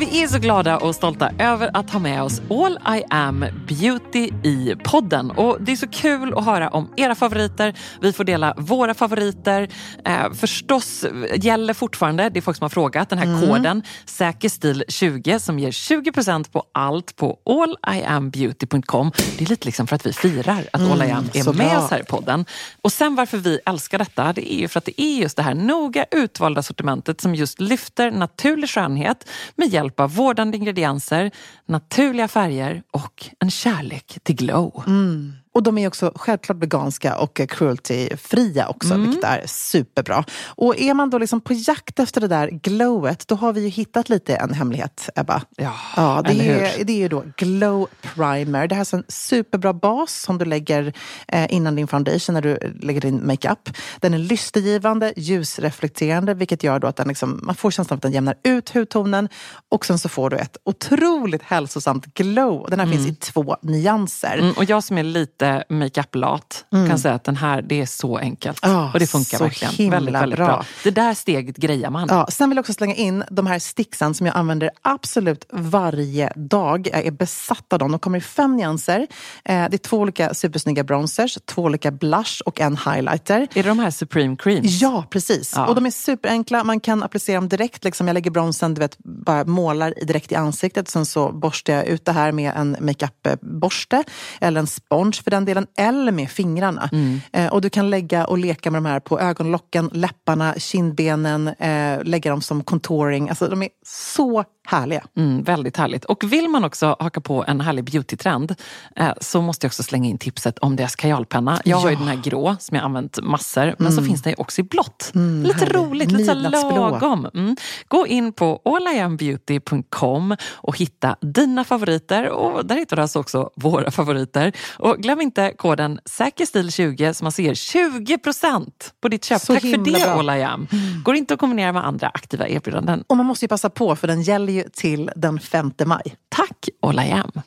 Men vi är så glada och stolta över att ha med oss All I am Beauty i podden. Och Det är så kul att höra om era favoriter. Vi får dela våra favoriter. Eh, förstås gäller fortfarande, det är folk som har frågat, den här mm. koden Säker stil 20 som ger 20% på allt på alliambeauty.com. Det är lite liksom för att vi firar att mm, All I am är med bra. oss här i podden. Och sen varför vi älskar detta, det är ju för att det är just det här noga utvalda sortimentet som just lyfter naturlig skönhet med hjälp av vårdande ingredienser, naturliga färger och en kärlek till glow. Mm. Och de är också självklart veganska och cruelty-fria också, mm. vilket är superbra. Och är man då liksom på jakt efter det där glowet, då har vi ju hittat lite en hemlighet, Ebba. Ja, ja det, är, det är ju då Glow Primer. Det här är en superbra bas som du lägger eh, innan din foundation, när du lägger din makeup. Den är lystergivande, ljusreflekterande, vilket gör då att den liksom, man får känslan av att den jämnar ut hudtonen. Och sen så får du ett otroligt hälsosamt glow. Den här mm. finns i två nyanser. Mm, och jag som är lite lite makeup-lat mm. kan säga att den här, det är så enkelt. Oh, och det funkar verkligen. Väldigt, väldigt bra. bra. Det där steget grejar man. Ja, sen vill jag också slänga in de här sticksen som jag använder absolut varje dag. Jag är besatt av dem. De kommer i fem nyanser. Eh, det är två olika supersnygga bronzers, två olika blush och en highlighter. Är det de här Supreme Creams? Ja, precis. Ja. Och de är superenkla. Man kan applicera dem direkt. Liksom jag lägger bronsen, du vet, bara målar direkt i ansiktet. Sen så borstar jag ut det här med en makeupborste eller en spons för den delen, eller med fingrarna. Mm. Eh, och du kan lägga och leka med de här på ögonlocken, läpparna, kindbenen, eh, lägga dem som contouring. Alltså de är så härliga. Mm, väldigt härligt. Och vill man också haka på en härlig beautytrend eh, så måste jag också slänga in tipset om deras kajalpenna. Jag ja. har ju den här grå som jag använt massor, men mm. så finns den ju också i blått. Mm, lite härlig. roligt, lite lagom. Mm. Gå in på alliambeauty.com och hitta dina favoriter och där hittar du alltså också våra favoriter. Och glöm inte koden säkerstil20 som alltså ger 20% på ditt köp. Så Tack för det bra. All I am. Mm. Går inte att kombinera med andra aktiva erbjudanden. Och man måste ju passa på för den gäller ju till den 5 maj. Tack I am.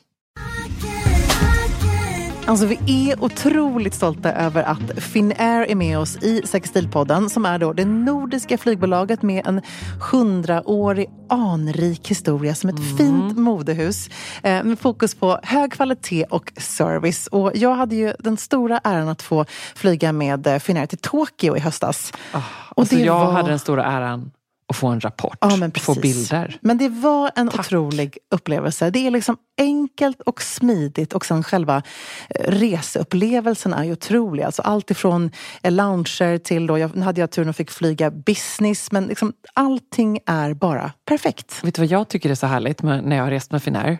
Alltså vi är otroligt stolta över att Finnair är med oss i Säker som är då det nordiska flygbolaget med en hundraårig anrik historia som ett mm. fint modehus eh, med fokus på hög kvalitet och service. Och jag hade ju den stora äran att få flyga med eh, Finnair till Tokyo i höstas. Oh, och alltså jag var... hade den stora äran och få en rapport, ja, få bilder. Men det var en Tack. otrolig upplevelse. Det är liksom enkelt och smidigt och sen själva eh, reseupplevelsen är ju otrolig. Alltså allt ifrån lounger till, då, jag, nu hade jag turen att fick flyga business, men liksom allting är bara perfekt. Vet du vad jag tycker är så härligt med, när jag har rest med Finnair?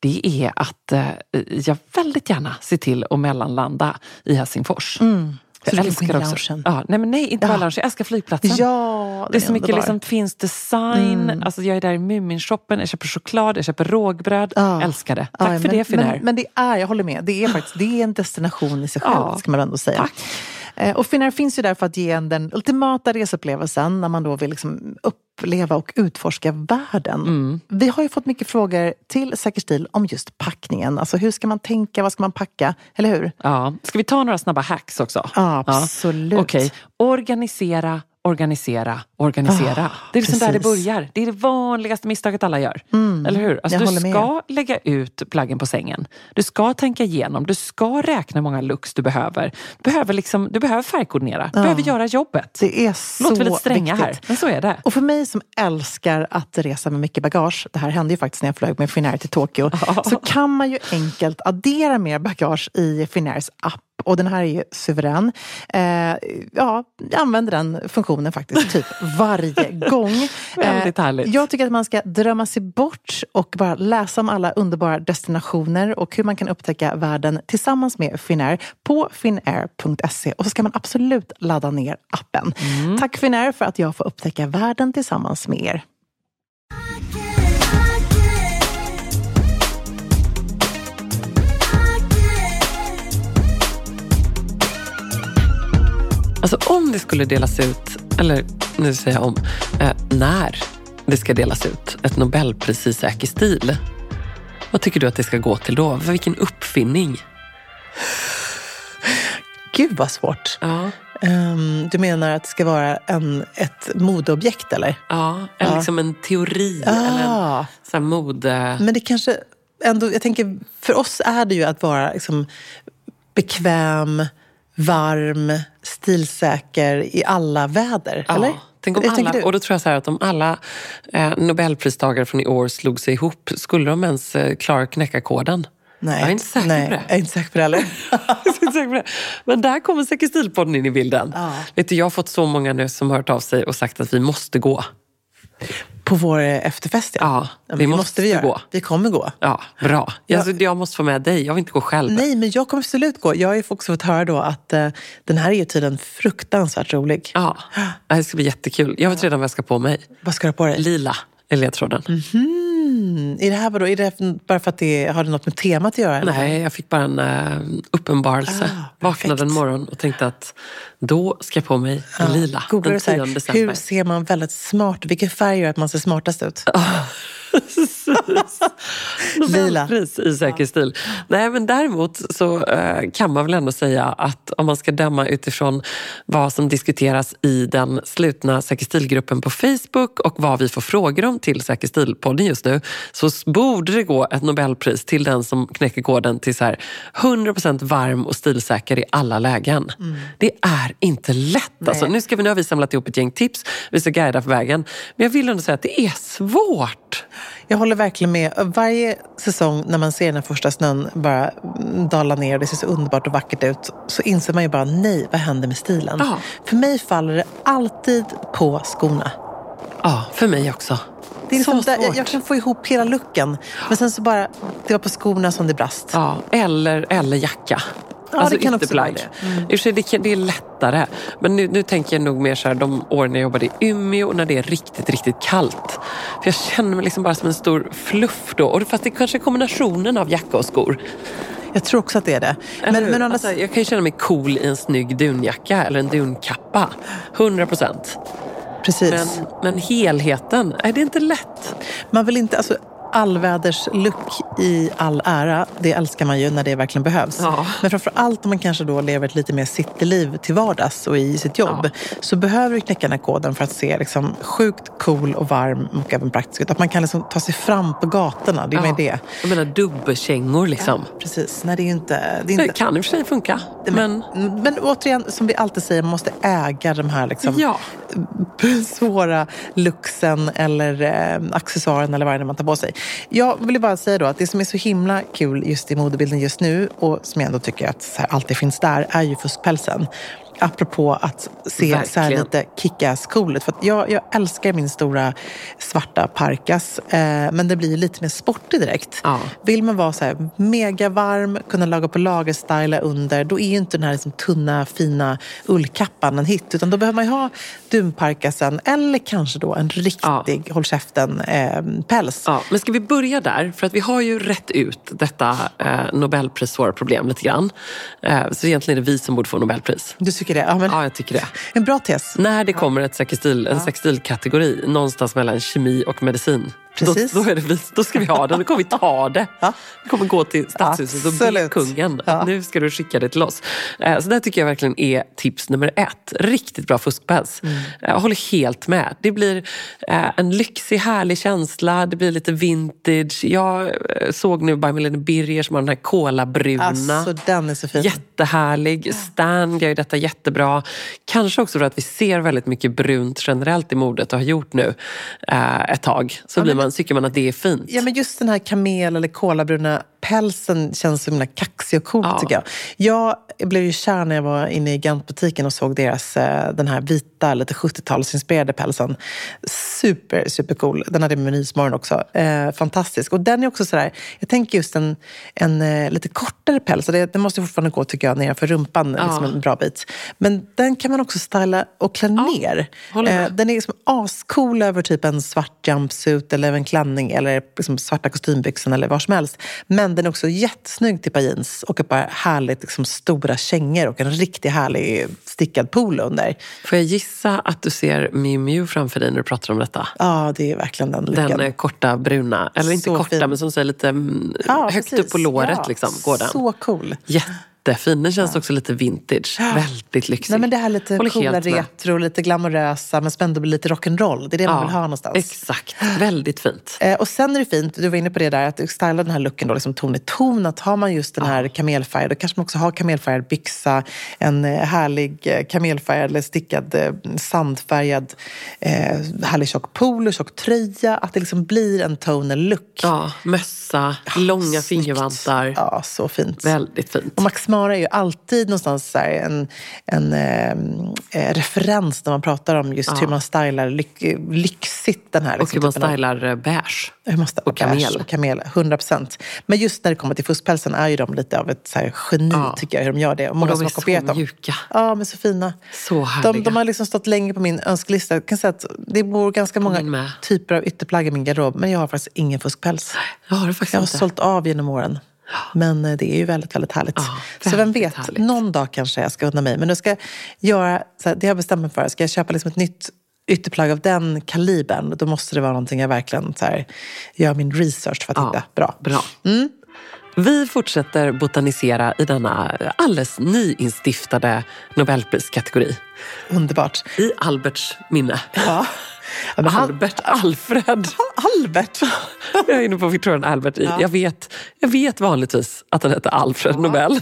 Det är att eh, jag väldigt gärna ser till att mellanlanda i Helsingfors. Mm. Jag älskar också. Ja, nej, men nej, inte bara ja. lounge. Jag älskar flygplatsen. Ja, det är så mycket liksom, finns design. Mm. Alltså, jag är där i Mumins-shoppen, jag köper choklad, jag köper rågbröd. Ja. Älskar det. Tack ja, för men, det Finnair. Men, men, det är, jag håller med, det är faktiskt det är en destination i sig själv, ska man ändå säga. Tack. Eh, och Finnair finns ju där för att ge en den ultimata reseupplevelsen när man då vill liksom uppleva och utforska världen. Mm. Vi har ju fått mycket frågor till Säker stil om just packningen. Alltså hur ska man tänka, vad ska man packa? Eller hur? Ja. Ska vi ta några snabba hacks också? Ja, absolut. Ja. Okej, okay. organisera organisera, organisera. Oh, det är liksom där det börjar. Det är det vanligaste misstaget alla gör. Mm, Eller hur? Alltså, du ska med. lägga ut plaggen på sängen. Du ska tänka igenom. Du ska räkna hur många looks du behöver. Du behöver, liksom, du behöver färgkoordinera. Du oh, behöver göra jobbet. Det är så Låter väldigt stränga viktigt. här, men så är det. Och för mig som älskar att resa med mycket bagage, det här hände ju faktiskt när jag flög med Finnair till Tokyo, oh. så kan man ju enkelt addera mer bagage i Finnairs app och den här är ju suverän. Eh, ja, jag använder den funktionen faktiskt typ varje gång. Väldigt härligt. Jag tycker att man ska drömma sig bort och bara läsa om alla underbara destinationer och hur man kan upptäcka världen tillsammans med Finnair på finnair.se. Och så ska man absolut ladda ner appen. Mm. Tack Finnair för att jag får upptäcka världen tillsammans med er. Alltså om det skulle delas ut, eller nu säger jag om, eh, när det ska delas ut ett Nobelpris i säker stil. Vad tycker du att det ska gå till då? Vilken uppfinning? Gud vad svårt. Ja, Ehm, du menar att det ska vara en, ett modeobjekt eller? ja eller Ja. liksom en teori eller en Ah. så mode... Men det kanske ändå, jag tänker, för oss är det ju att vara liksom bekväm, varm, stilsäker i alla väder. Ja, eller? Tänk om Jag alla, och då tror jag så här att om alla eh, Nobelpristagare från i år slog sig ihop, skulle de ens eh, klara knäcka-koden? Nej, Jag är inte säker nej, på det. Jag är inte säker på det heller. På det. Men där kommer Säker stil-podden in i bilden. Ja. Vet du, jag har fått så många nu som hört av sig och sagt att vi måste gå. På vår eh, efterfest ja. Ja, vi det måste vi göra. gå. Vi kommer gå. Ja, bra. Ja. Alltså, jag måste få med dig, jag vill inte gå själv. Nej, men jag kommer absolut gå. Jag har ju också fått höra då att eh, den här är ju tydligen fruktansvärt rolig. Ja, det ska bli jättekul. Jag vet redan vad jag ska på mig. Vad ska du ha på dig? Lila är ledtråden. Mm. Är det här vadå? Är det bara för att det har det något med temat att göra? eller? Nej, jag fick bara en uh, uppenbarelse. Ah, Vaknade en morgon och tänkte att då ska jag på mig lila den du så 10 här, december. hur ser man väldigt smart Vilken färg gör att man ser smartast ut? Lila. Nobelpris i säker stil. Nej, men däremot så eh, kan man väl ändå säga att om man ska döma utifrån vad som diskuteras i den slutna Säker stil-gruppen på Facebook och vad vi får frågor om till Säker stil-podden just nu så borde det gå ett Nobelpris till den som knäcker koden till så här 100% varm och stilsäker i alla lägen. Det är inte lätt. Alltså, nu, ska vi, nu har vi samlat ihop ett gäng tips, vi ska guida på vägen. Men jag vill ändå säga att det är svårt. Jag håller verkligen med. Varje säsong när man ser den första snön bara dala ner och det ser så underbart och vackert ut så inser man ju bara nej, vad händer med stilen? Ja. För mig faller det alltid på skorna. Ja, för mig också. Det är liksom så där, jag, svårt. jag kan få ihop hela looken men sen så bara, det var på skorna som det brast. Ja, eller, eller jacka. Ja, alltså det kan också vara det. Mm. I och för sig, det, är lättare. Men nu, nu tänker jag nog mer så här, de åren jag jobbade i Umeå när det är riktigt, riktigt kallt. För jag känner mig liksom bara som en stor fluff då. Och fast det kanske är kombinationen av jacka och skor. Jag tror också att det är det. Men, men andra alltså, jag kan ju känna mig cool i en snygg dunjacka eller en dunkappa. 100 procent. precis. Men, men helheten, är det inte lätt? Man vill inte, alltså allväderslook i all ära, det älskar man ju när det verkligen behövs. Ja. Men framför allt om man kanske då lever ett lite mer cityliv till vardags och i sitt jobb så behöver du knäcka den här koden för att se liksom sjukt cool och varm och även praktisk ut. Att man kan liksom ta sig fram på gatorna, det är med det. Jag menar dubbelkängor liksom. Precis, nej det är ju inte... Det är Det inte kan i och för sig funka. Men, men återigen, som vi alltid säger, man måste äga de här liksom, ja. svåra luxen eller eh, accessoaren eller vad det är man tar på sig. Jag vill bara säga då att det som är så himla kul just i modebilden just nu och som jag ändå tycker att så här, alltid finns där är ju fuskpälsen. Apropå att se så här Verkligen. lite kick-ass cool ut. För jag, jag älskar min stora svarta parkas eh, men det blir lite mer sportig direkt. Ja. Vill man vara så här mega varm, kunna laga på lager, styla under, då är ju inte den här liksom tunna fina ullkappan en hit. Utan då behöver man ha dunparkasen eller kanske då en riktig, håll käften, eh. Ja, men ska vi börja där? För att vi har ju rätt ut detta eh, Nobelpris svåra problem lite grann. Eh, så egentligen är det vi som borde få Nobelpris. Du tycker det? Ja, men, Ja, jag tycker det. En bra tes. När det kommer ett sextil, en sextilkategori någonstans mellan kemi och medicin. Då, Precis. då, är det vi, då ska vi ha den, då kommer vi ta det. Ja. Vi kommer gå till Stadshuset och be kungen Ja. nu ska du skicka det till oss. Eh, Så det tycker jag verkligen är tips nummer ett. Riktigt bra fuskpäls. Mm. Jag håller helt med. Det blir eh, en lyxig, härlig känsla. Det blir lite vintage. Jag eh, såg nu By Milene Birger som har den här kolabruna. Alltså den är så fin. Jättehärlig. Stan gör ju detta jättebra. Kanske också för att vi ser väldigt mycket brunt generellt i modet och har gjort nu eh, ett tag. Så Ja, blir men ibland tycker man att det är fint. Ja, men just den här kamel eller kolabruna pälsen känns så himla kaxig och cool Ja. tycker jag. Jag blev ju kär när jag var inne i Gantbutiken och såg deras, eh, den här vita, lite 70-talsinspirerade pälsen. Super, super cool. Den hade Nyhetsmorgon också. Eh, fantastisk. Och den är också sådär, jag tänker just en, en eh, lite kortare päls. Det, det måste fortfarande gå tycker jag nedanför rumpan liksom en bra bit. Men den kan man också styla och klä ner. håller med. Eh, den är liksom ascool över typ en svart jumpsuit eller en klänning eller liksom svarta kostymbyxorna eller vad som helst. Men den är också jättesnygg till par jeans och ett par härligt liksom, stora kängor och en riktigt härlig stickad polo under. Får jag gissa att du ser Miu Miu framför dig när du pratar om detta? Ja, det är verkligen den lyckan. Den eh, korta bruna, eller inte Så korta fin. men som säger lite mm, Ja, högt precis. upp på låret Ja, liksom, går den. Så cool. Jättefin, den känns också lite vintage. Väldigt lyxig. Nej, men det här lite Håller coola helt med. retro, lite glamorösa men ändå lite rock'n'roll. Det är det man vill ha någonstans. Exakt, väldigt fint. Eh, och sen är det fint, du var inne på det där, att du stylar den här looken då, liksom ton i ton. Att har man just den här kamelfärgade, då kanske man också har kamelfärgad byxa, en eh, härlig eh, kamelfärgad eller stickad eh, sandfärgad eh, härlig tjock polo, tjock tröja. Att det liksom blir en tonal look. Ja, mössa, långa Snyggt. fingervantar. Ja, så fint. Väldigt fint. Och Max Mara är ju alltid någonstans så en, en eh, eh, referens när man pratar om just hur man stylar lyx, lyxigt den här. Och hur man typen av- stylar eh, beige. Man stylar Och kamel. och kamel. 100 procent. Men just när det kommer till fuskpälsen är ju de lite av ett så här, geni, Ja. tycker jag, hur de gör det. Och många de som är har kopierat så dem. mjuka. Ja, men så fina. Så härliga. De, de har liksom stått länge på min önskelista. Jag kan säga att det bor ganska många typer av ytterplagg i min garderob, men jag har faktiskt ingen fuskpäls. Jag har det faktiskt Jag har inte. sålt av genom åren. Men eh, det är ju väldigt, väldigt härligt. Ja, så vem vet, härligt. någon dag kanske jag ska unna mig. Men nu ska jag göra, så här, det har jag bestämt mig för. Ska jag köpa liksom ett nytt ytterplagg av den kalibern, då måste det vara någonting jag verkligen så här, gör min research för att hitta. Bra. Bra. Mm. Vi fortsätter botanisera i denna alldeles nyinstiftade Nobelpriskategori. Underbart. I Alberts minne. Ja. Ja, men Albert Alfred. Albert! Jag är inne på Victoria Albert. Jag, vet, jag vet vanligtvis att han heter Alfred Nobel.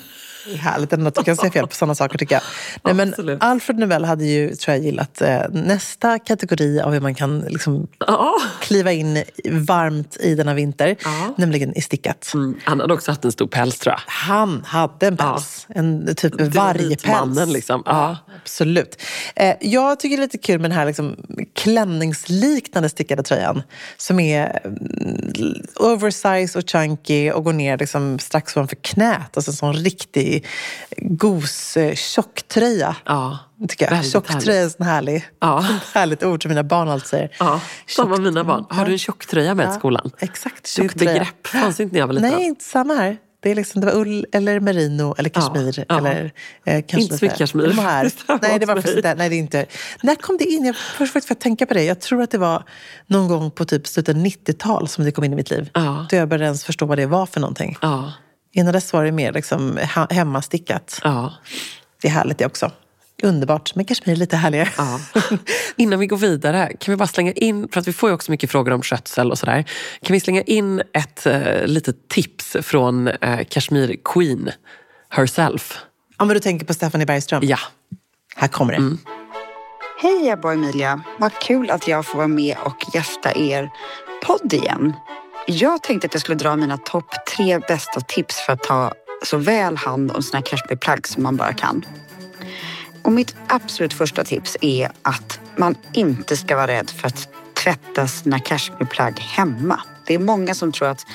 Härligt ändå att du kan säga fel på sådana saker tycker jag. Nej, men Absolut. Alfred Nobel hade ju, tror jag, gillat eh, nästa kategori av hur man kan liksom, Ja. kliva in varmt i denna vinter, Ja. nämligen i stickat. Mm, han hade också haft en stor päls tror jag. Han hade en päls. En typ vargpäls. Liksom. Ja. Absolut. Eh, jag tycker det är lite kul med den här liksom, klänningsliknande stickade tröjan som är mm, oversize och chunky och går ner liksom, strax ovanför knät. Alltså en sån riktig gos eh, tjocktröja. Ja, Tycker jag. Tjocktröja är en sån härlig, Ja. ett härligt ord som mina barn alltid säger. Ja, samma mina barn. Har du en tjocktröja med Ja, till skolan? Exakt, ett tjocktröja. begrepp. Fanns inte när jag var liten. Nej, inte samma här. Det, är liksom, det var ull eller merino eller kashmir. ja. Eller, eh, Inte så mycket kashmir. Det stämmer Nej, det var faktiskt mig. inte. Nej, det är inte. När kom det in? Jag först för att tänka på det. Jag tror att det var någon gång på typ slutet av 90-tal som det kom in i mitt liv. Ja. Då jag började ens förstå vad det var för någonting. Ja, Innan dess var det mer liksom hemmastickat. ja, Det är härligt det också. Underbart. Men kashmir är lite härligare. ja. Innan vi går vidare, kan vi bara slänga in, för att vi får ju också mycket frågor om skötsel och sådär. Kan vi slänga in ett eh, litet tips från eh, Kashmir Queen herself? Ja, men du tänker på Stephanie Bergström? Ja. Här kommer det. Mm. Hej Ebba och Emilia! Vad kul att jag får vara med och gästa er podd igen. Jag tänkte att jag skulle dra mina topp tre bästa tips för att ta så väl hand om sina cashmereplagg som man bara kan. Och mitt absolut första tips är att man inte ska vara rädd för att tvätta sina cashmereplagg hemma. Det är många som tror att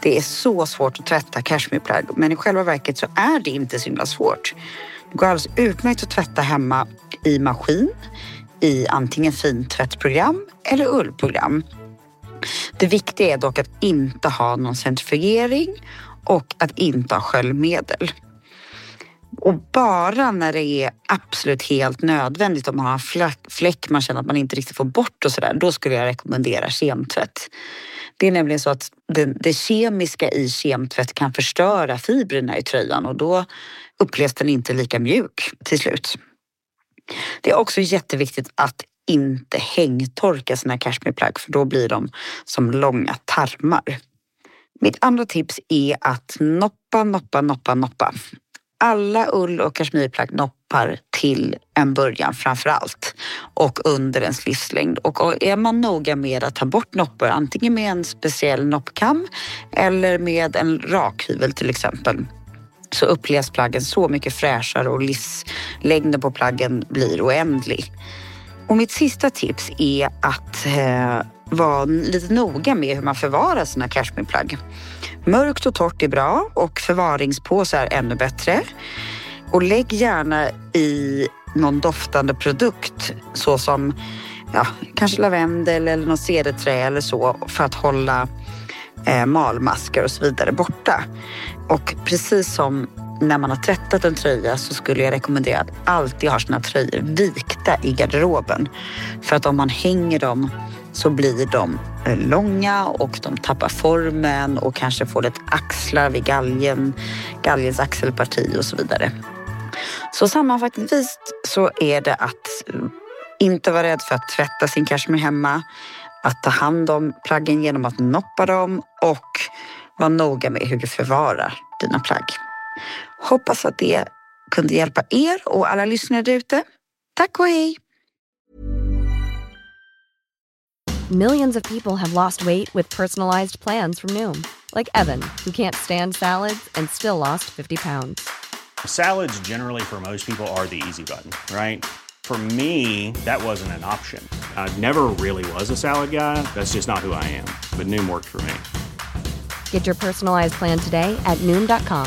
det är så svårt att tvätta cashmereplagg men i själva verket så är det inte så himla svårt. Det går alldeles utmärkt att tvätta hemma i maskin, i antingen fintvättprogram eller ullprogram. Det viktiga är dock att inte ha någon centrifugering och att inte ha sköljmedel. Och bara när det är absolut helt nödvändigt, om man har en fläck, fläck man känner att man inte riktigt får bort och sådär, då skulle jag rekommendera kemtvätt. Det är nämligen så att det, det kemiska i kemtvätt kan förstöra fibrerna i tröjan och då upplevs den inte lika mjuk till slut. Det är också jätteviktigt att inte hängtorka sina cashmereplagg för då blir de som långa tarmar. Mitt andra tips är att noppa, noppa, noppa, noppa. Alla ull och kashmirplagg noppar till en början framför allt och under ens livslängd. Och är man noga med att ta bort noppar, antingen med en speciell noppkam eller med en rakhyvel till exempel, så upplevs plaggen så mycket fräschare och livslängden på plaggen blir oändlig. Och mitt sista tips är att eh, vara lite noga med hur man förvarar sina cashmereplagg. Mörkt och torrt är bra och förvaringspåsar är ännu bättre. Och lägg gärna i någon doftande produkt såsom ja, kanske lavendel eller något cederträ eller så för att hålla eh, malmaskar och så vidare borta. Och precis som när man har tvättat en tröja så skulle jag rekommendera att alltid ha sina tröjor vikta i garderoben. För att om man hänger dem så blir de eh, långa och de tappar formen och kanske får lite axlar vid galgen, galgens axelparti och så vidare. Så sammanfattningsvis så är det att eh, inte vara rädd för att tvätta sin kashmir hemma, att ta hand om plaggen genom att noppa dem och vara noga med hur du förvarar dina plagg. Hoppas att det kunde hjälpa er och alla lyssnare där ute. Tack och hej! Millions of people have lost weight with personalized plans from Noom. Like Evan, who can't stand salads and still lost 50 pounds. Salads generally for most people are the easy button, right? For me, that wasn't an option. I never really was a salad guy. That's just not who I am. But Noom worked for me. Get your personalized plan today at Noom.com.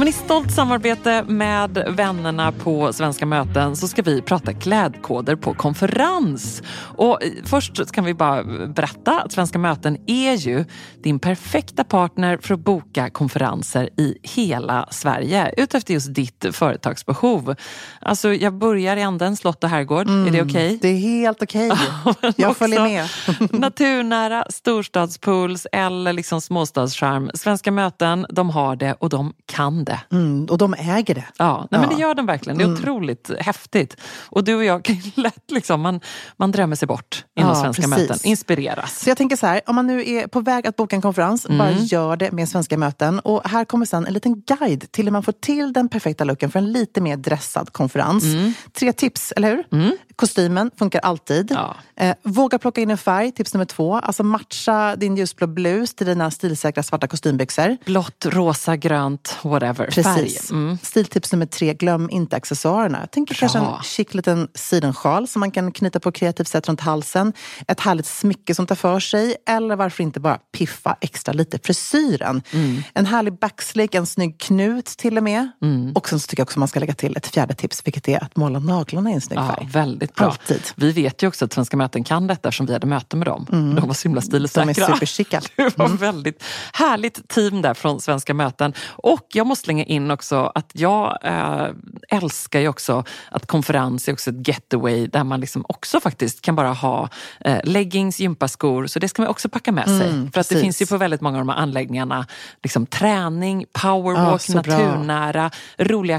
Men I stolt samarbete med vännerna på Svenska möten så ska vi prata klädkoder på konferens. Och först kan vi bara berätta att Svenska möten är ju din perfekta partner för att boka konferenser i hela Sverige utefter just ditt företagsbehov. Alltså, jag börjar i anden slott och herrgård. Mm, är det okej? Okay? Det är helt okej. Okay. jag följer med. naturnära storstadspuls eller liksom småstadscharm. Svenska möten, de har det och de kan det. Mm, och de äger det. Ja, nej, ja. men det gör de verkligen. Det är mm. otroligt häftigt. Och du och jag kan lätt, liksom, man, man drömmer sig bort inom ja, svenska precis. möten. Inspireras. Så jag tänker så här, om man nu är på väg att boka en konferens, mm. bara gör det med svenska möten. Och här kommer sen en liten guide till hur man får till den perfekta looken för en lite mer dressad konferens. Mm. Tre tips, eller hur? Mm. Kostymen funkar alltid. Ja. Eh, våga plocka in en färg, tips nummer två. Alltså matcha din ljusblå blus till dina stilsäkra svarta kostymbyxor. Blått, rosa, grönt, whatever. Precis. Mm. Stiltips nummer tre, glöm inte accessoarerna. Jag tänker kanske en chic liten sidensjal som man kan knyta på kreativt sätt runt halsen. Ett härligt smycke som tar för sig. Eller varför inte bara piffa extra lite frisyren. Mm. En härlig backslick, en snygg knut till och med. Mm. Och sen så tycker jag också man ska lägga till ett fjärde tips, vilket är att måla naglarna i en snygg färg. Ja, väldigt bra. Alltid. Vi vet ju också att Svenska möten kan detta eftersom vi hade möte med dem. Mm. De var så himla stilsäkra. De är superchicka. Det var mm. väldigt härligt team där från Svenska möten. Och jag måste slänga in också att jag äh, älskar ju också att konferens är också ett getaway där man liksom också faktiskt kan bara ha äh, leggings, gympaskor. Så det ska man också packa med sig. Mm, För att det finns ju på väldigt många av de här anläggningarna liksom träning, powerwalk, ja, naturnära, roliga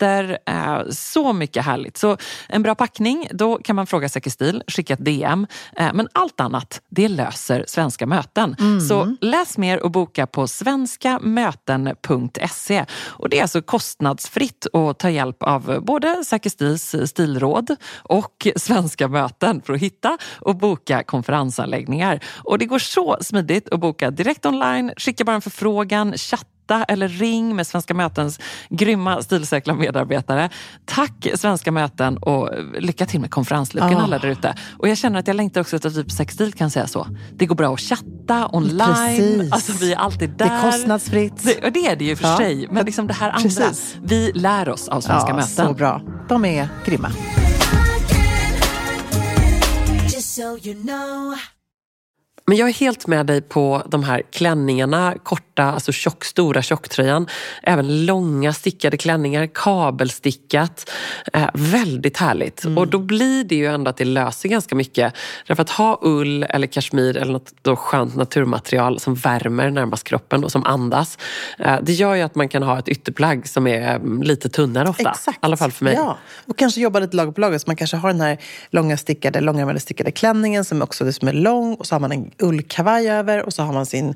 aktiviteter. Äh, så mycket härligt. Så en bra packning, då kan man fråga Säker Stil, skicka ett DM. Men allt annat, det löser Svenska möten. Mm. Så läs mer och boka på svenskamöten.se. Och det är alltså kostnadsfritt att ta hjälp av både Säker Stils stilråd och Svenska möten för att hitta och boka konferensanläggningar. Och det går så smidigt att boka direkt online, skicka bara en förfrågan, chatta eller ring med Svenska mötens grymma stilsäkra medarbetare. Tack Svenska möten och lycka till med konferensluckan oh. alla där ute. Och jag känner att jag längtar också till att vi på Sextil kan säga så. Det går bra att chatta online. Precis. Alltså vi är alltid där. Det är kostnadsfritt. Det, det är det ju för ja. sig. Men liksom det här andra. Precis. Vi lär oss av Svenska ja, möten. Så bra. De är grymma. Men jag är helt med dig på de här klänningarna, korta, alltså tjock, stora tjocktröjan. Även långa stickade klänningar, kabelstickat. Eh, väldigt härligt. Mm. Och då blir det ju ändå att det löser ganska mycket. Därför att ha ull eller kashmir eller något då skönt naturmaterial som värmer närmast kroppen och som andas. Eh, det gör ju att man kan ha ett ytterplagg som är mm, lite tunnare ofta. Exakt. I alla fall för mig. Ja. Och kanske jobba lite lager på lager. Så man kanske har den här långa stickade, långärmade stickade klänningen som också är som är lång och så har man en ullkavaj över och så har man sin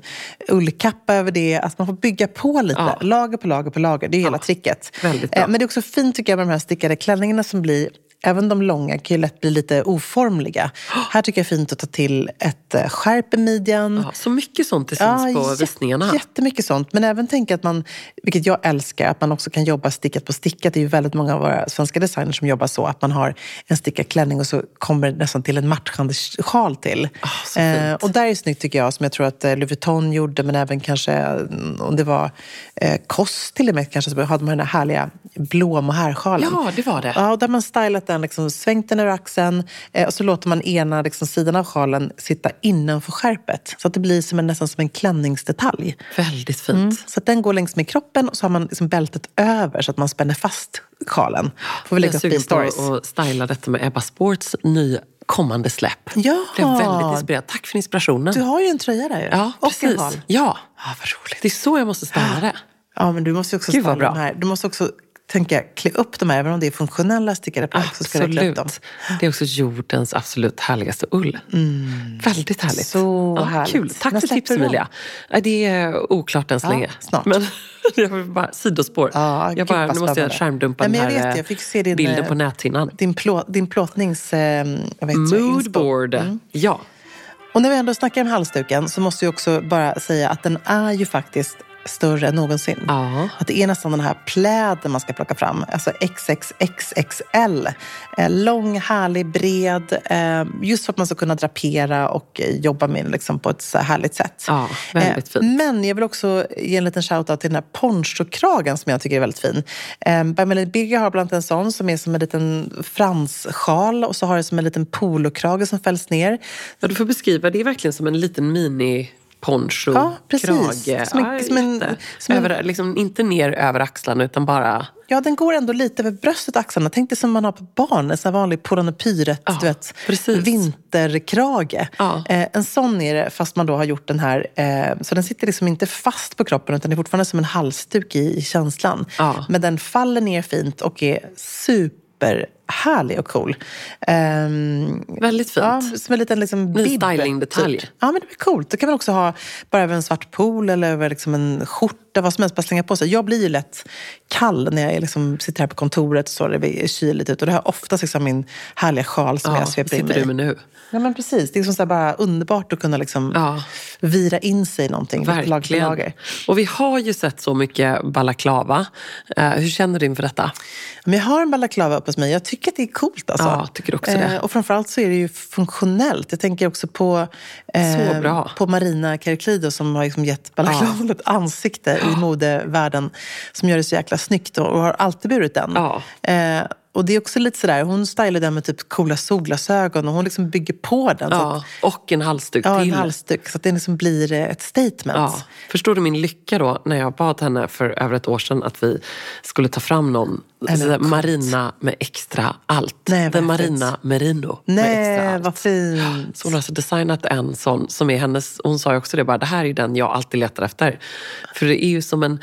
ullkappa över det. Alltså man får bygga på lite. Ja. Lager på lager på lager. Det är hela tricket. Eh, Men det är också fint tycker jag med de här stickade klänningarna som blir Även de långa kan ju lätt bli lite oformliga. Här tycker jag är fint att ta till ett eh, skärp i midjan. Ja, så mycket sånt det syns på jä- visningarna. Jättemycket sånt. Men även tänka att man, vilket jag älskar, att man också kan jobba stickat på stickat. Det är ju väldigt många av våra svenska designers som jobbar så. Att man har en stickad klänning och så kommer det nästan till en matchande sjal till. Fint. Eh, och där är snyggt tycker jag, som jag tror att eh, Louis Vuitton gjorde, men även kanske mm, om det var eh, Koss till och med, kanske, så hade man den här härliga blå mohair-sjalen. Ja, det var det. Ja, och där man stylat den, liksom, svängt den över axeln eh, och så låter man ena liksom, sidan av sjalen sitta innanför skärpet. Så att det blir som en, nästan som en klänningsdetalj. Väldigt fint. Mm. Så att den går längs med kroppen och så har man liksom bältet över så att man spänner fast sjalen. Får vi lägga jag är sugen på att styla detta med Ebba Sports nya kommande släpp. Ja. Blev väldigt inspirerad. Tack för inspirationen. Du har ju en tröja där ju. Ja, och precis. en sjal. Ja. Ja, vad roligt. Det är så jag måste styla det. Ja, men du måste också Gud, vad styla bra. de här. Du måste också tänka klä upp de här, även om det är funktionella stickade plagg. Så ska du klä upp dem. Absolut. Det är också jordens absolut härligaste ull. Väldigt härligt. Mm. Så ja, härligt. Kul. Tack När för dem? Emilia. Det är oklart än så Ja, länge. snart. Men jag vill bara, sidospår. Ja, jag bara, nu måste jag skärmdumpa Nej, men den jag här vet, jag fick se din, bilden eh, på näthinnan. Din, plå, din plåtnings... Eh, jag. Moodboard. Mm. Ja. Och när vi ändå snackar om halsduken så måste jag också bara säga att den är ju faktiskt större än någonsin. Ja. Att det är nästan den här pläden man ska plocka fram. Alltså XXXXL. Eh, lång, härlig, bred. Eh, just för att man ska kunna drapera och eh, jobba med liksom på ett så här härligt sätt. Ja, väldigt fint. Men jag vill också ge en liten shoutout till den här ponchokragen som jag tycker är väldigt fin. Eh, Bermelin Birger har bland annat en sån som är som en liten franssjal och så har det som en liten polokrage som fälls ner. Ja, du får beskriva, det är verkligen som en liten mini poncho, Ja, precis. krage. Som en- som en- som en- över, liksom, inte ner över axlarna utan bara... Ja, den går ändå lite över bröstet och axlarna. Tänk dig som man har på barn, en sån vanlig Poranopyret, Ja, du vet, precis. vinterkrage. Ja. Eh, en sån är det, fast man då har gjort den här, eh, så den sitter liksom inte fast på kroppen utan det är fortfarande som en halsduk i, i känslan. Ja. Men den faller ner fint och är superhärlig och cool. Ehm, Väldigt fint. Ja, som en liten liksom, Ny stylingdetalj. Typ. Ja, men det blir coolt. Det kan man också ha bara över en svart pool eller över liksom en skjorta, vad som helst, bara slänga på sig. Jag blir ju lätt kall när jag liksom sitter här på kontoret och så det är kyligt ut. Och det har oftast liksom min härliga sjal som Ja, jag sveper in mig du med nu? Ja, men precis. Det är liksom bara underbart att kunna liksom Ja. vira in sig i någonting. Verkligen. lager. Och vi har ju sett så mycket balaklava. Eh, hur känner du inför detta? Men jag har en balaklava uppe hos mig. Jag tycker att det är coolt. Alltså. Ja, tycker också det. Eh, och framförallt så är det ju funktionellt. Jag tänker också på, eh, på Marina Karaklido som har liksom gett balaklavan ett ansikte i modevärlden som gör det så jäkla snyggt och, och har alltid burit den. Ja. Eh, och det är också lite sådär, hon stylar den med typ coola solglasögon och hon liksom bygger på den. Så att, Ja, och en halsduk ja, en till. halsduk. Så att det liksom blir eh, ett statement. Ja. Förstår du min lycka då när jag bad henne för över ett år sedan att vi skulle ta fram någon coolt. marina med extra allt. Nej, Den marina merino med extra Nej, allt. vad fint. Så hon har alltså designat en sån som är hennes, hon sa ju också det bara, det här är den jag alltid letar efter. För det är ju som en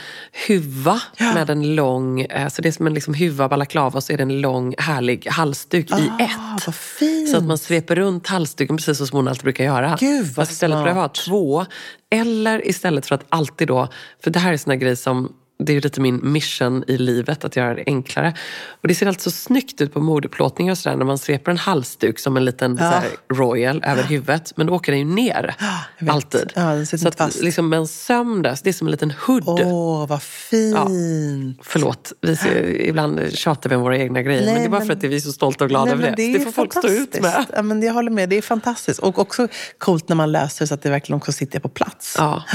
huva med en lång, eh, så det är som en liksom huva balaklava och så är det en lång härlig halsduk i Ah, ett. vad fint. Så att man sveper runt halsduken precis så som hon alltid brukar göra. Gud, vad Fast istället för att ha smart. två, eller istället för att alltid då, för det här är såna grejer som det är lite min mission i livet, att göra det enklare. Och det ser alltid så snyggt ut på modeplåtningar och sådär när man sveper en halsduk som en liten så här, royal över huvudet. Men då åker den ju ner. vet. alltid. Ja, så att, fast. liksom med en söm där, så det är som en liten hood. Åh, vad fint. Förlåt, vi ser, ibland tjatar vi om våra egna grejer. Nej, men det är bara men- för att vi är så stolta och glada Nej, över det. det ju får folk stå ut med. Ja, men jag håller med, det är fantastiskt. Och också coolt när man löser så att det verkligen också sitter på plats. Ja.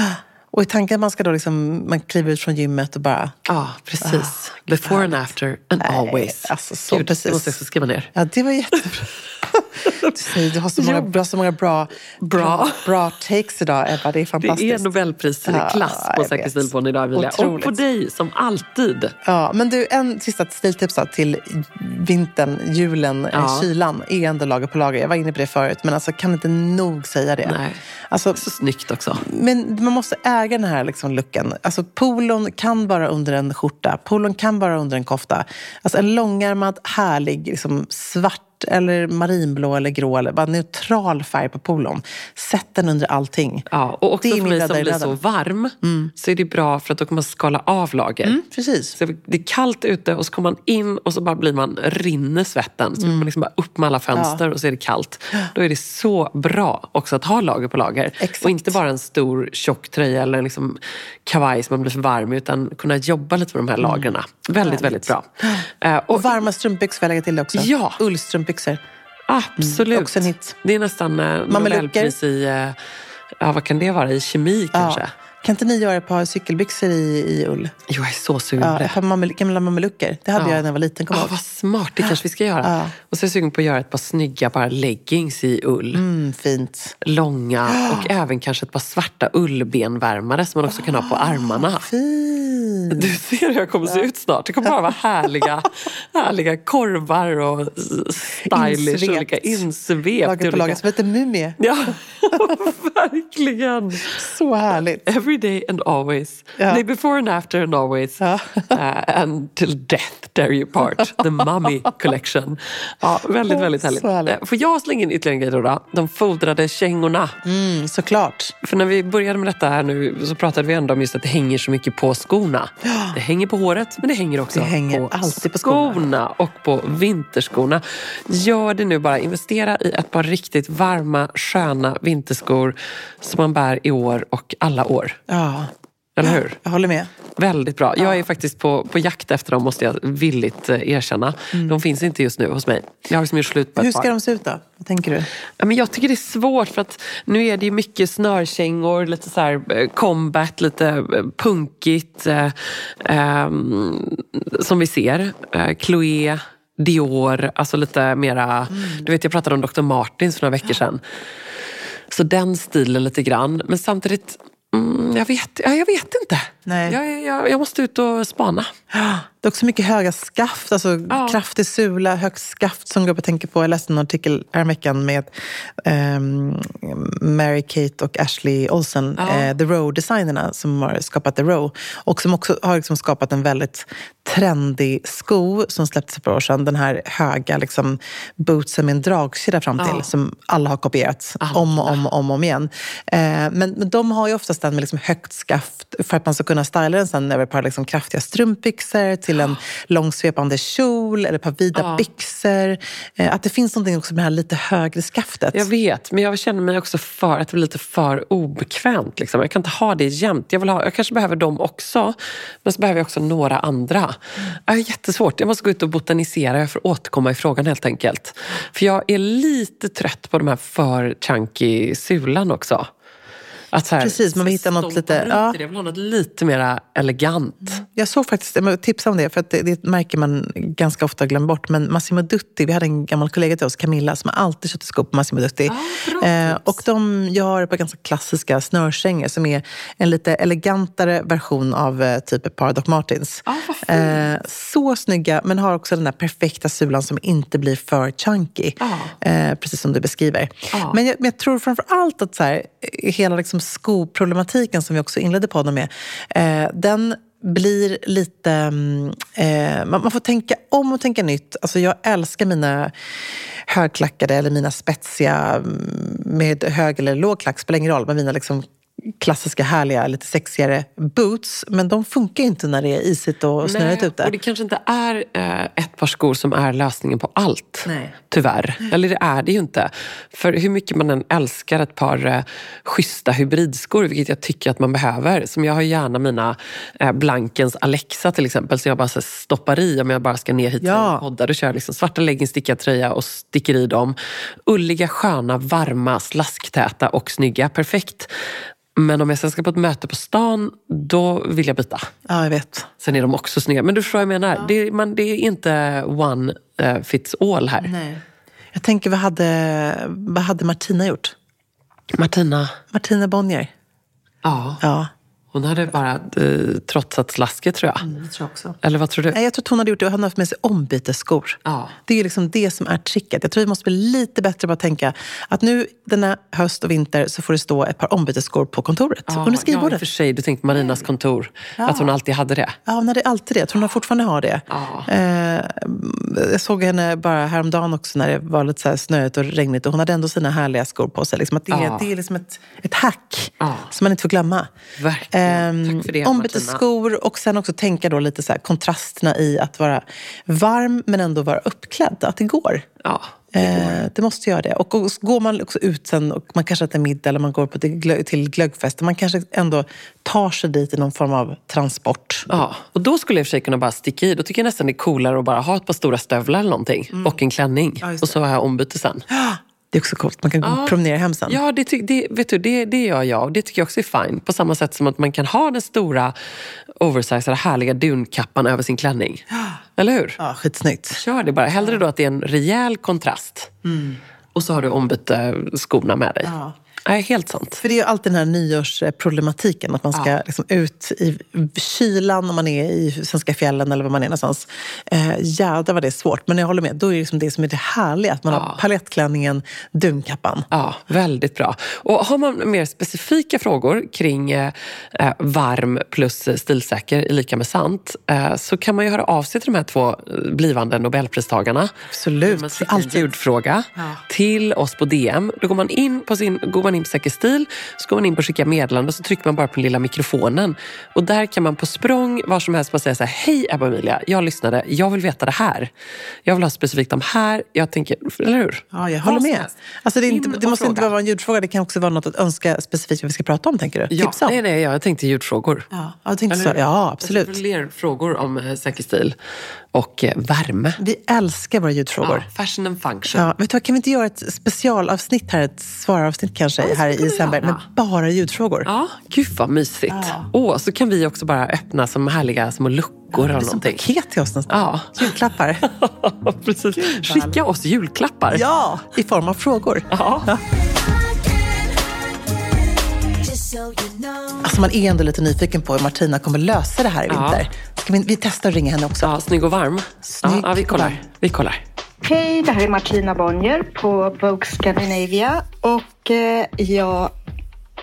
Och i tanken att man ska då liksom, man kliver ut från gymmet och bara... Ja, precis. Before and after and Nej, always. alltså så Gud, precis. Det måste jag också skriva ner. Ja, det var jättebra. Du, säger, du har så många, bra, så många bra, bra. bra takes idag, Ebba. Det är fantastiskt. Det är Nobelprisklass Ja, på jag Säker stilpodden idag, Emilia. Och Otroligt. på dig, som alltid. Ja, men du, en sista stiltips då, till vintern, julen, eh, Ja. kylan är ändå lager på lager. Jag var inne på det förut, men alltså, kan inte nog säga det. Nej. Alltså, Så snyggt också. men man måste äga den här liksom looken. Alltså, polon kan vara under en skjorta, polon kan vara under en kofta. Alltså, en långärmad, härlig, liksom, svart eller marinblå eller grå, eller bara neutral färg på polon. Sätt den under allting. Ja, och också Det är för mig som blir så varm så är det bra för att då kan man skala av lager. Mm, precis. Så det är kallt ute och så kommer man in och så bara blir man, rinner svetten. Så Mm. man liksom bara upp med alla fönster och så är det kallt. Då är det så bra också att ha lager på lager. Exakt. Och inte bara en stor tjock tröja eller liksom kavaj som man blir för varm utan kunna jobba lite med de här lagren. Väldigt, väldigt bra. Eh, Och och varma strumpbyxor får jag lägga till det också. Ja. Ullstrumpbyxor. absolut. Mm, också en hit. Det är nästan eh. Nobelpris i, eh, ja vad kan det vara, i kemi kanske? Ja. Kan inte ni göra ett par cykelbyxor i, i ull? Jo, jag är så sugen på Ja, det. ett par gamla mamelucker. Det hade Ja. jag när jag var liten. Ihåg. vad smart, det kanske vi ska göra. Ja. Och så är jag sugen på att göra ett par snygga bara leggings i ull. Mm, fint. Långa och även kanske ett par svarta ullbenvärmare som man också kan ha på armarna. Fint. Du ser hur jag kommer se ut snart. Det kommer bara vara härliga, härliga korvar och stylish Insvept. olika insvept. Lager på lager, som lite mumie. Ja, verkligen. Så härligt. Every day and always. Ja. Nej, before and after and always. Ja. Uh, and till death dare you part. The Mummy Collection. Ja, väldigt, väldigt härligt. Härligt. Eh, Får jag slänga in ytterligare en grej då? då? De fodrade kängorna. Mm, såklart. För när vi började med detta här nu så pratade vi ändå om just att det hänger så mycket på skorna. Det hänger på håret men det hänger också Det hänger på alltid på skorna. skorna och på vinterskorna. Gör det nu bara. Investera i ett par riktigt varma, sköna vinterskor som man bär i år och alla år. Ja, Eller hur? jag håller med. Väldigt bra. Jag är faktiskt på, på jakt efter dem måste jag villigt eh, erkänna. De finns inte just nu hos mig. Jag har liksom gjort slut på ett Mm. Hur par. ska de se ut då? Vad tänker du? Ja, men jag tycker det är svårt för att nu är det ju mycket snörkängor, lite så här eh, combat, lite eh, punkigt. Eh, ehm, som vi ser. Eh, Chloé, Dior, alltså lite mera... Du vet jag pratade om Dr. Martins för några veckor sedan. Så den stilen lite grann. Men samtidigt, mm, jag, vet, ja, jag vet inte. Nej. Jag, jag, jag måste ut och spana. Det är också mycket höga skaft, alltså Ja. kraftig sula, högt skaft som och tänker på. Jag läste en artikel häromveckan med ehm, Mary-Kate och Ashley Olsen, Ja. eh, The Row-designerna som har skapat The Row. Och som också har liksom skapat en väldigt trendig sko som släpptes för ett par år sedan. Den här höga liksom, bootsen med en dragkedja fram till Ja. som alla har kopierat om och om och om, om igen. Eh, men, men de har ju oftast den med liksom högt skaft för att man ska kunna styla den sen över ett par liksom kraftiga strumpbyxor till en långsvepande kjol eller ett par vida Ja. byxor. Eh, att det finns någonting också med det här lite högre skaftet. Jag vet, men jag känner mig också för att det blir lite för obekvämt. Liksom. Jag kan inte ha det jämt. Jag, vill ha, jag kanske behöver dem också, men så behöver jag också några andra. Det är jättesvårt. Jag måste gå ut och botanisera. Jag får återkomma i frågan helt enkelt. För jag är lite trött på de här för chunky sulan också. Att här, Precis, man vill hitta något lite- ja. det. Jag vill ha något lite mer elegant. Jag såg faktiskt, tipsa om det, för att det, det märker man ganska ofta glömmer bort. Men Massimo Dutti, vi hade en gammal kollega till oss, Camilla, som alltid köpte skor på Massimo Dutti. bra eh, och de gör på ganska klassiska snörkängor som är en lite elegantare version av eh, typ ett par Doc Martens. Ja, vad fint. eh, så snygga, men har också den där perfekta sulan som inte blir för chunky. Ja. Eh, precis som du beskriver. Ja. Men, jag, men jag tror framför allt att så här, hela liksom Liksom skoproblematiken som vi också inledde podden med, eh, den blir lite... Mm, eh, man, man får tänka om och tänka nytt. Alltså jag älskar mina högklackade eller mina spetsiga mm, med hög eller låg klack, spelar ingen roll, men mina liksom klassiska, härliga, lite sexigare boots. Men de funkar ju inte när det är isigt och snöigt ute. och det kanske inte är eh, ett par skor som är lösningen på allt. Nej. Tyvärr. Eller det är det ju inte. För hur mycket man än älskar ett par eh, schyssta hybridskor, vilket jag tycker att man behöver. Som jag har gärna mina eh, Blankens Alexa till exempel, som jag bara så stoppar i om jag bara ska ner hit Ja. och podda. Då kör liksom svarta leggings, stickad tröja och sticker i dem. Ulliga, sköna, varma, slasktäta och snygga. Perfekt. Men om jag sen ska på ett möte på stan, då vill jag byta. Ja, jag vet. Sen är de också snygga. Men du förstår vad jag menar. Det, är- man, det är inte one eh, fits all här. Nej. Jag tänker, vad hade, vad hade Martina gjort? Martina, Martina Bonnier. ja. Ja. Hon hade bara eh, trotsat slasket tror jag. Det tror jag också. Eller vad tror du? Nej, Jag tror att hon hade gjort det hon hade haft med sig ombytesskor. Ja. Det är liksom det som är tricket. Jag tror vi måste bli lite bättre på att tänka att nu denna höst och vinter så får det stå ett par ombytesskor på kontoret. Ja, under ja, i och skrivbordet. för sig. Du tänkte Marinas kontor. Att hon alltid hade det. Ja, hon hade alltid det. Jag tror hon fortfarande har det. Ja. Eh, jag såg henne bara häromdagen också när det var lite så här snöigt och regnigt och hon hade ändå sina härliga skor på sig. Liksom att det, är, Ja. det är liksom ett, ett hack Ja. som man inte får glömma. Verkligen. Det, Ombytesskor och sen också tänka då lite så här kontrasterna i att vara varm men ändå vara uppklädd. Att det går. Ja. Eh, det måste göra det. Och, och går man också ut sen och man kanske äter middag eller man går på till, till glöggfest man kanske ändå tar sig dit i någon form av transport. Ja, och då skulle jag i och för sig kunna bara sticka i. Då tycker jag nästan det är coolare att bara ha ett par stora stövlar eller någonting. Och en klänning. Mm. Ja, och så har jag ombyte sen. Det är också coolt. Man kan gå och promenera hem sen. Ja, det, det, vet du, det, det gör jag och det tycker jag också är fine. På samma sätt som att man kan ha den stora oversizade härliga dunkappan över sin klänning. Eller hur? Ja, skitsnyggt. Kör det bara. Hellre då att det är en rejäl kontrast. Och så har du ombytt eh, skorna med dig. Ja. Nej, helt sant. För det är ju alltid den här nyårsproblematiken. Att man ska Ja. liksom ut i kylan om man är i svenska fjällen eller var man är någonstans. Eh, jädrar vad det är svårt. Men jag håller med, då är det liksom det som är det härliga. Att man Ja. har palettklänningen, dunkappan. Ja, väldigt bra. Och har man mer specifika frågor kring eh, eh, varm plus stilsäker är lika med sant eh, så kan man ju höra av sig till de här två eh, blivande Nobelpristagarna. Absolut. Alltid. ljudfråga till oss på DM. Då går man in på, sin, går man in på Säker stil, så går man in på skicka meddelande och så trycker man bara på den lilla mikrofonen. Och där kan man på språng var som helst bara säga så här, hej Ebba Emilia, jag lyssnade, jag vill veta det här. Jag vill ha specifikt om här, jag tänker, eller hur? Ja, jag håller med. Alltså det, inte, det måste inte fråga. bara vara en ljudfråga, det kan också vara något att önska specifikt vad vi ska prata om, tänker du? Ja, Tipsa om? nej, nej, jag tänkte ljudfrågor. Ja, jag tänkte Eller så. Ja, absolut. Jag fler frågor om eh, säker stil och eh, värme. Vi älskar våra ljudfrågor. Ja, fashion and function. Ja, vet du vad, kan vi inte göra ett specialavsnitt här, ett svaravsnitt kanske, det här i december, med bara ljudfrågor? Ja, gud vad mysigt. Åh, så kan vi också bara öppna som härliga små luckor eller Det är som paket till oss nästan. Ja. Julklappar. Precis. Skicka oss julklappar. ja, i form av frågor. Ja. Alltså man är ändå lite nyfiken på hur Martina kommer lösa det här i Ja. vinter. Ska vi, vi testar att ringa henne också. ja, snygg och varm. Snygg ja, ja, vi kollar. Vi kollar. Hej, det här är Martina Bonnier på Vogue Scandinavia och eh, jag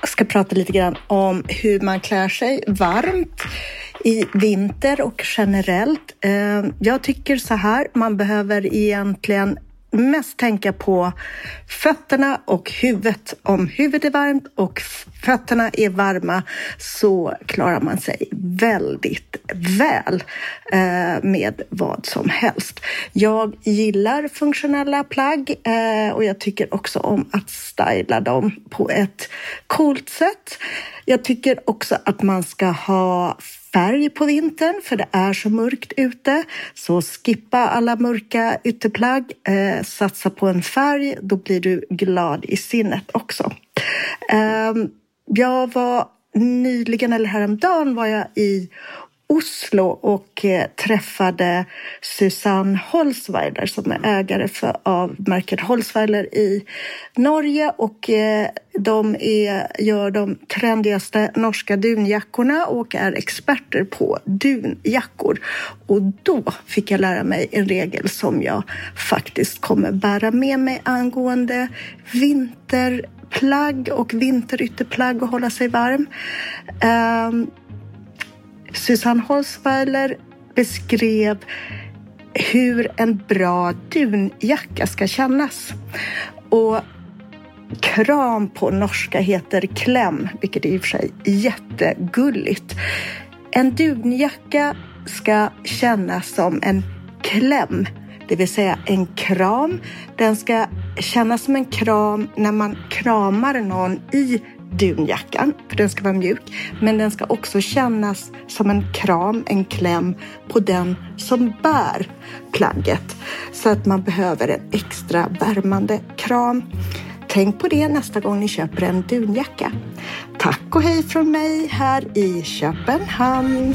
ska prata lite grann om hur man klär sig varmt i vinter och generellt. Eh, jag tycker så här, man behöver egentligen mest tänka på fötterna och huvudet. Om huvudet är varmt och fötterna är varma så klarar man sig väldigt väl eh, med vad som helst. Jag gillar funktionella plagg eh, och jag tycker också om att styla dem på ett coolt sätt. Jag tycker också att man ska ha färg på vintern för det är så mörkt ute. Så skippa alla mörka ytterplagg. Eh, satsa på en färg, då blir du glad i sinnet också. Ehm, jag var nyligen, eller häromdagen, var jag i Oslo och eh, träffade Susanne Holzweiler som är ägare för, av märket Holzweiler i Norge och eh, de är, gör de trendigaste norska dunjackorna och är experter på dunjackor. Och då fick jag lära mig en regel som jag faktiskt kommer bära med mig angående vinterplagg och vinterytterplagg och hålla sig varm. Um, Susanne Holzweiler beskrev hur en bra dunjacka ska kännas. Och kram på norska heter kläm, vilket är i och för sig jättegulligt. En dunjacka ska kännas som en kläm, det vill säga en kram. Den ska kännas som en kram när man kramar någon i dunjackan, för den ska vara mjuk. Men den ska också kännas som en kram, en kläm på den som bär plagget. Så att man behöver en extra värmande kram. Tänk på det nästa gång ni köper en dunjacka. Tack och hej från mig här i Köpenhamn.